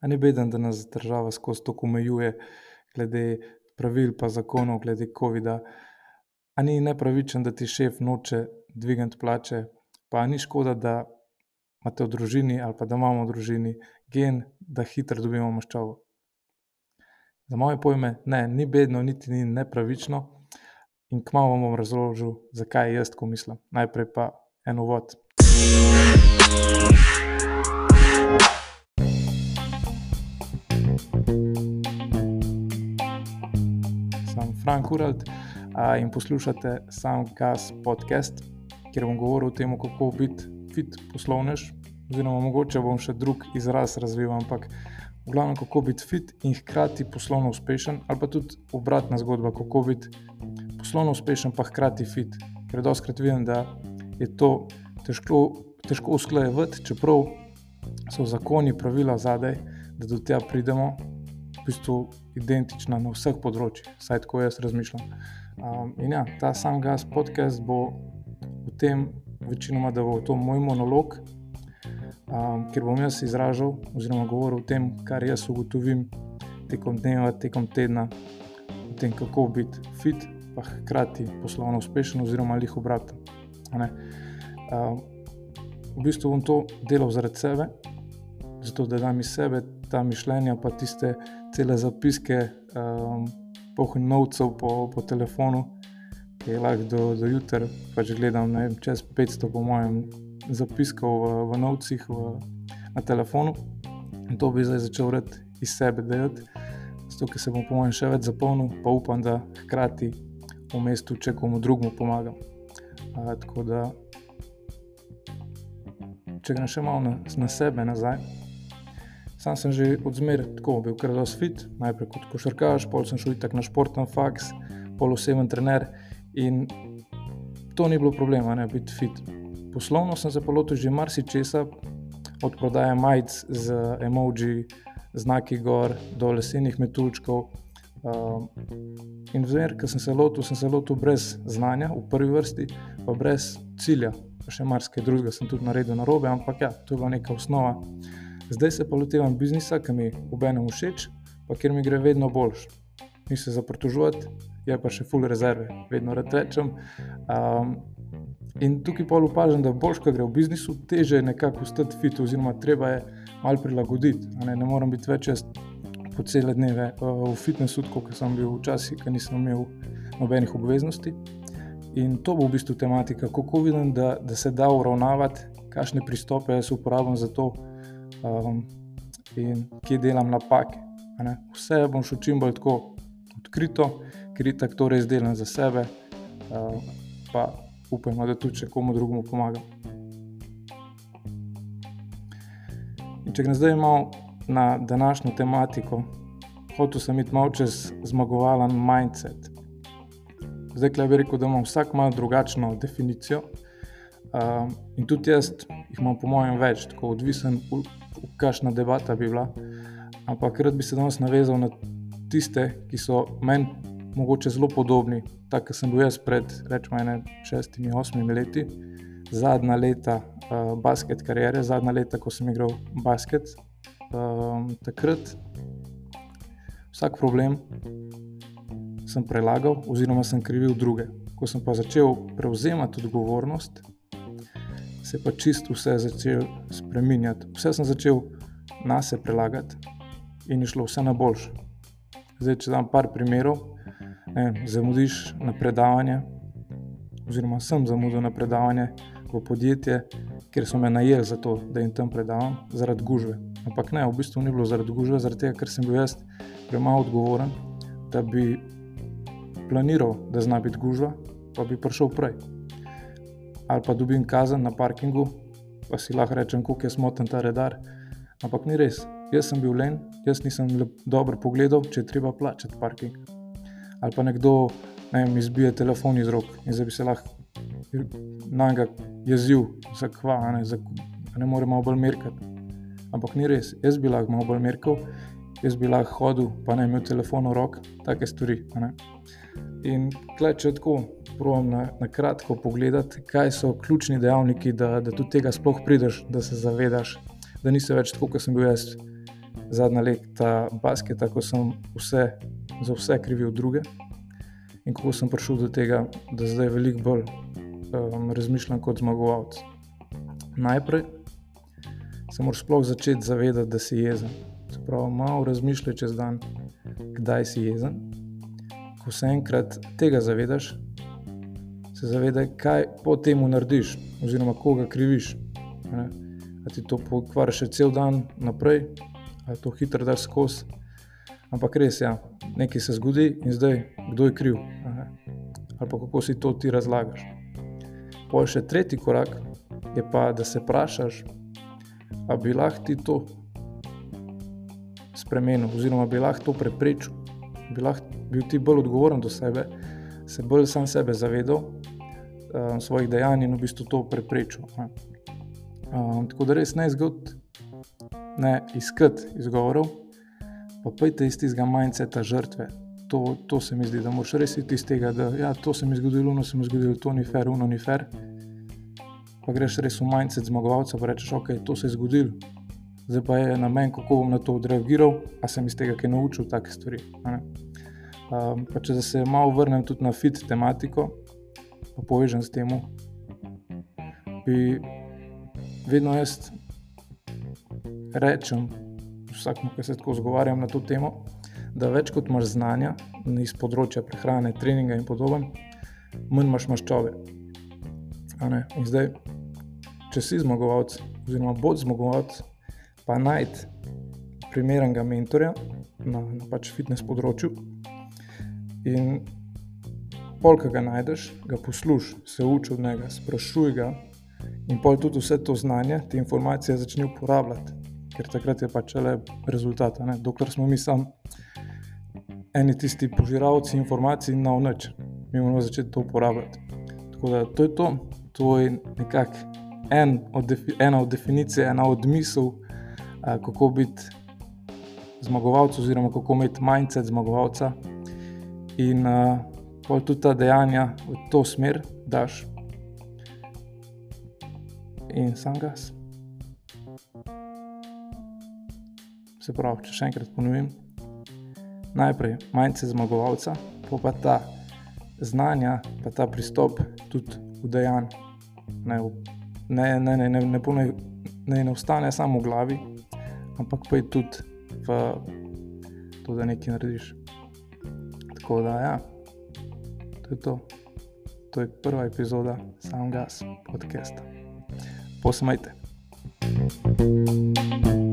A ni beden, da nas država skozi to omejuje, glede pravil, pa zakonov, glede COVID-a. A ni nepravičen, da ti šef noče dvigniti plače, pa ni škoda, da imate v družini ali pa da imamo v družini gen, da hitro dobimo maščobo. Za moje pojme, ne, ni bedno, niti ni nepravično. In kmalu vam bom razložil, zakaj jaz tako mislim. Najprej pa en uvod. Frank Uralt in poslušate Sam Gas podcast, kjer bom govoril o tem, kako biti fit poslovnež, oziroma mogoče bom še drug izraz razvil, ampak v glavnem, kako biti fit in hkrati poslovno uspešen, ali pa tudi obratna zgodba, kako biti poslovno uspešen, pa hkrati fit. Ker doskrat vidim, da je to težko, težko usklajevati, čeprav so zakoni, pravila zadaj, da do tega pridemo, bistvu identična na vseh področjih, vsaj tako jaz razmišljam. Um, in ja, ta sam gas podcast bo v tem, večinoma, da bo to moj monolog, um, kjer bom jaz izražal oziroma govoril o tem, kar jaz ugotovim tekom dneva, tekom tedna, o tem, kako biti fit, pa hkrati poslovno uspešen, oziroma jih obratno. Um, v bistvu bom to delal zaradi sebe, zato da dam iz sebe ta mišljenja, pa tiste cele zapiske, um, pohod novcev po, po telefonu, ki je lahko do, do jutra, pač gledam vem, čez 500, po mojem, zapiskov v, v novcih v, na telefonu. In to bi zdaj začel reči iz sebe delati, zato ker se bom, po mojem, še več zapolnil, pa upam, da hkrati v mestu, če komu drugemu pomagam. A, tako da, če grem še malo na, na sebe nazaj. Sam sem že od zmeraj tako bil, ker sem fit, najprej kot košarkaš, pol sem šel tako na športen faks, pol oseben trener in to ni bilo problema, ne biti fit. Poslovno sem se lotil že marsikesa, od prodaje majic z emoji, znaki gor, do lesenih metuljčkov. Uh, in zmer, ki sem se lotil, sem se lotil brez znanja, v prvi vrsti, pa brez cilja. Pa še marsikaj drugega sem tudi naredil na robe, ampak ja, to je bila neka osnova. Zdaj se pa lotevam biznisa, ki mi obenem všeč, pa kjer mi gre vedno boljš. Ni se za pritožovati, je pa še full rezerve, vedno rečem. Um, In tukaj pa opažam, da boljš, ko gre v biznisu, teže je nekako ostati fit, oziroma treba je malo prilagoditi. Ne, ne morem biti več jaz po cele dneve uh, v fitnessu, kot sem bil včasih, ker nisem imel nobenih obveznosti. In to bo v bistvu tematika, kako vidim, da, da se da uravnavati, kakšne pristope jaz uporabljam za to um, in kje delam napake. Vse bom šel čim bolj tako odkrito, ker je tako res delam za sebe. Uh, upajmo, da tudi če komu drugemu pomagam. In če grem zdaj malo na današnjo tematiko, hotel sem iti malo čez zmagovalen mindset. Zdaj, kaj bi rekel, da imam vsak malo drugačno definicijo. Um, in tudi jaz jih imam, po mojem, več, tako odvisen, kakšna debata bi bila. Ampak rad bi se danes navezal na tiste, ki so meni mogoče zelo podobni, tako kot sem bil jaz pred rečemo, šestimi, osmimi leti, zadnja leta uh, basket kariere, zadnja leta, ko sem igral basket. Um, takrat vsak problem sem prelagal, oziroma sem krivil druge. Ko sem pa začel prevzemati odgovornost, se je pa čisto vse začelo spremenjati. Vse sem začel na sebe prelagati in je šlo vse na boljše. Zdaj, če dam par primerov, ne, zamudiš na predavanje, oziroma sem zamudil na predavanje v podjetje, ker so me najeli za to, da jim tam predavam, zaradi gužve. Ampak ne, v bistvu ni bilo zaradi gužve, zaradi tega, ker sem bil jaz premalo odgovoren, da bi planiral, da zna biti gužva, pa bi prišel prej. Ali pa dobim kazen na parkingu, pa si lahko rečem, kako je smoten ta redar. Ampak ni res. Jaz sem bil len, jaz nisem dobro pogledal, če je treba plačati parking ali pa nekdo ne vem, izbije telefon iz rok in zdaj bi se lahko na njega jezil, zakva, ne, zak, ne more malo bolj merkati. Ampak ni res, jaz bi lahko malo bolj merkal, jaz bi lahko hodil, pa ne imel telefon v rok, take stvari. In klej, če tako provodim na, na kratko pogledati, kaj so ključni dejavniki, da, da do tega sploh prideš, da se zavedaš, da nisi več tako, kot sem bil jaz zadnja leta basketa, ko sem vse, za vse krivil druge in kako sem prišel do tega, da zdaj veliko bolj um, razmišljam kot zmagovalec. Najprej se moraš sploh začeti zavedati, da si jezen. Pravi, malo razmišljaj čez dan, kdaj si jezen. Ko se enkrat tega zavedaš, se zavedaj, kaj po tem narediš, oziroma koga kriviš. Da ti to pokvari še cel dan naprej, ali to hitro daš skozi. Ampak res je, ja, nekaj se zgodi in zdaj kdo je kriv. Ali pa kako si to ti razlagaš. Pol še tretji korak je pa, da se vprašaš, ali bi lahko ti to spremenil, oziroma bi lahko to preprečil, bi lahko bil ti bolj odgovoren do sebe, se bolj sam sebe zavedal um, svojih dejanj in v bistvu to preprečil. Um, tako da res ne zgodi ne iskati izgovorov, pa pojdi iz tistega majceta žrtve. To, to se mi zdi, da moraš res iti iz tega, da ja, to se mi je zgodilo, no se mi je zgodilo, to ni fair, uno ni fair. Pa greš res v majcet zmagovalca in rečeš, ok, to se je zgodilo. Zdaj pa je na meni, kako bom na to odreagiral, a sem iz tega kaj naučil, take stvari. Um, če se malo vrnem tudi na fit tematiko, pa povežem s tem, bi vedno jaz rečem, vsakmu, ki se tako zgovarjam na to temo, da več kot imaš znanja iz področja prehrane, treninga in podoben, manj imaš maščobe. In zdaj, če si zmagovalec, oziroma boš zmagovalec, pa najti primernega mentorja na, na pač fitness področju. In polk ga najdeš, ga poslušaj, se uči od njega, sprašuj ga. In pol tudi vse to znanje, te informacije začne uporabljati ker takrat je pač le rezultat. Ne? Dokler smo mi sami eni tisti požiralci informacij na noč, mi moramo začeti to uporabljati. Tako da to je to, to je nekako en od ena od definicij, ena od misel, a, kako biti zmagovalec, oziroma kako imeti mindset zmagovalca. In uh, pol tudi ta dejanja v to smer daš. In sam gas. Se pravi, če še enkrat ponovim, najprej mindset zmagovalca, pa pa ta znanja, pa ta pristop tudi v dejanj. Ne, ne, ne, ne, ne, ne, ne, ne ostane samo v glavi, ampak pa je tudi v to, da nekaj narediš. Tako da, ja, to je to. To je prva epizoda samega podcasta. Posmejte. thank you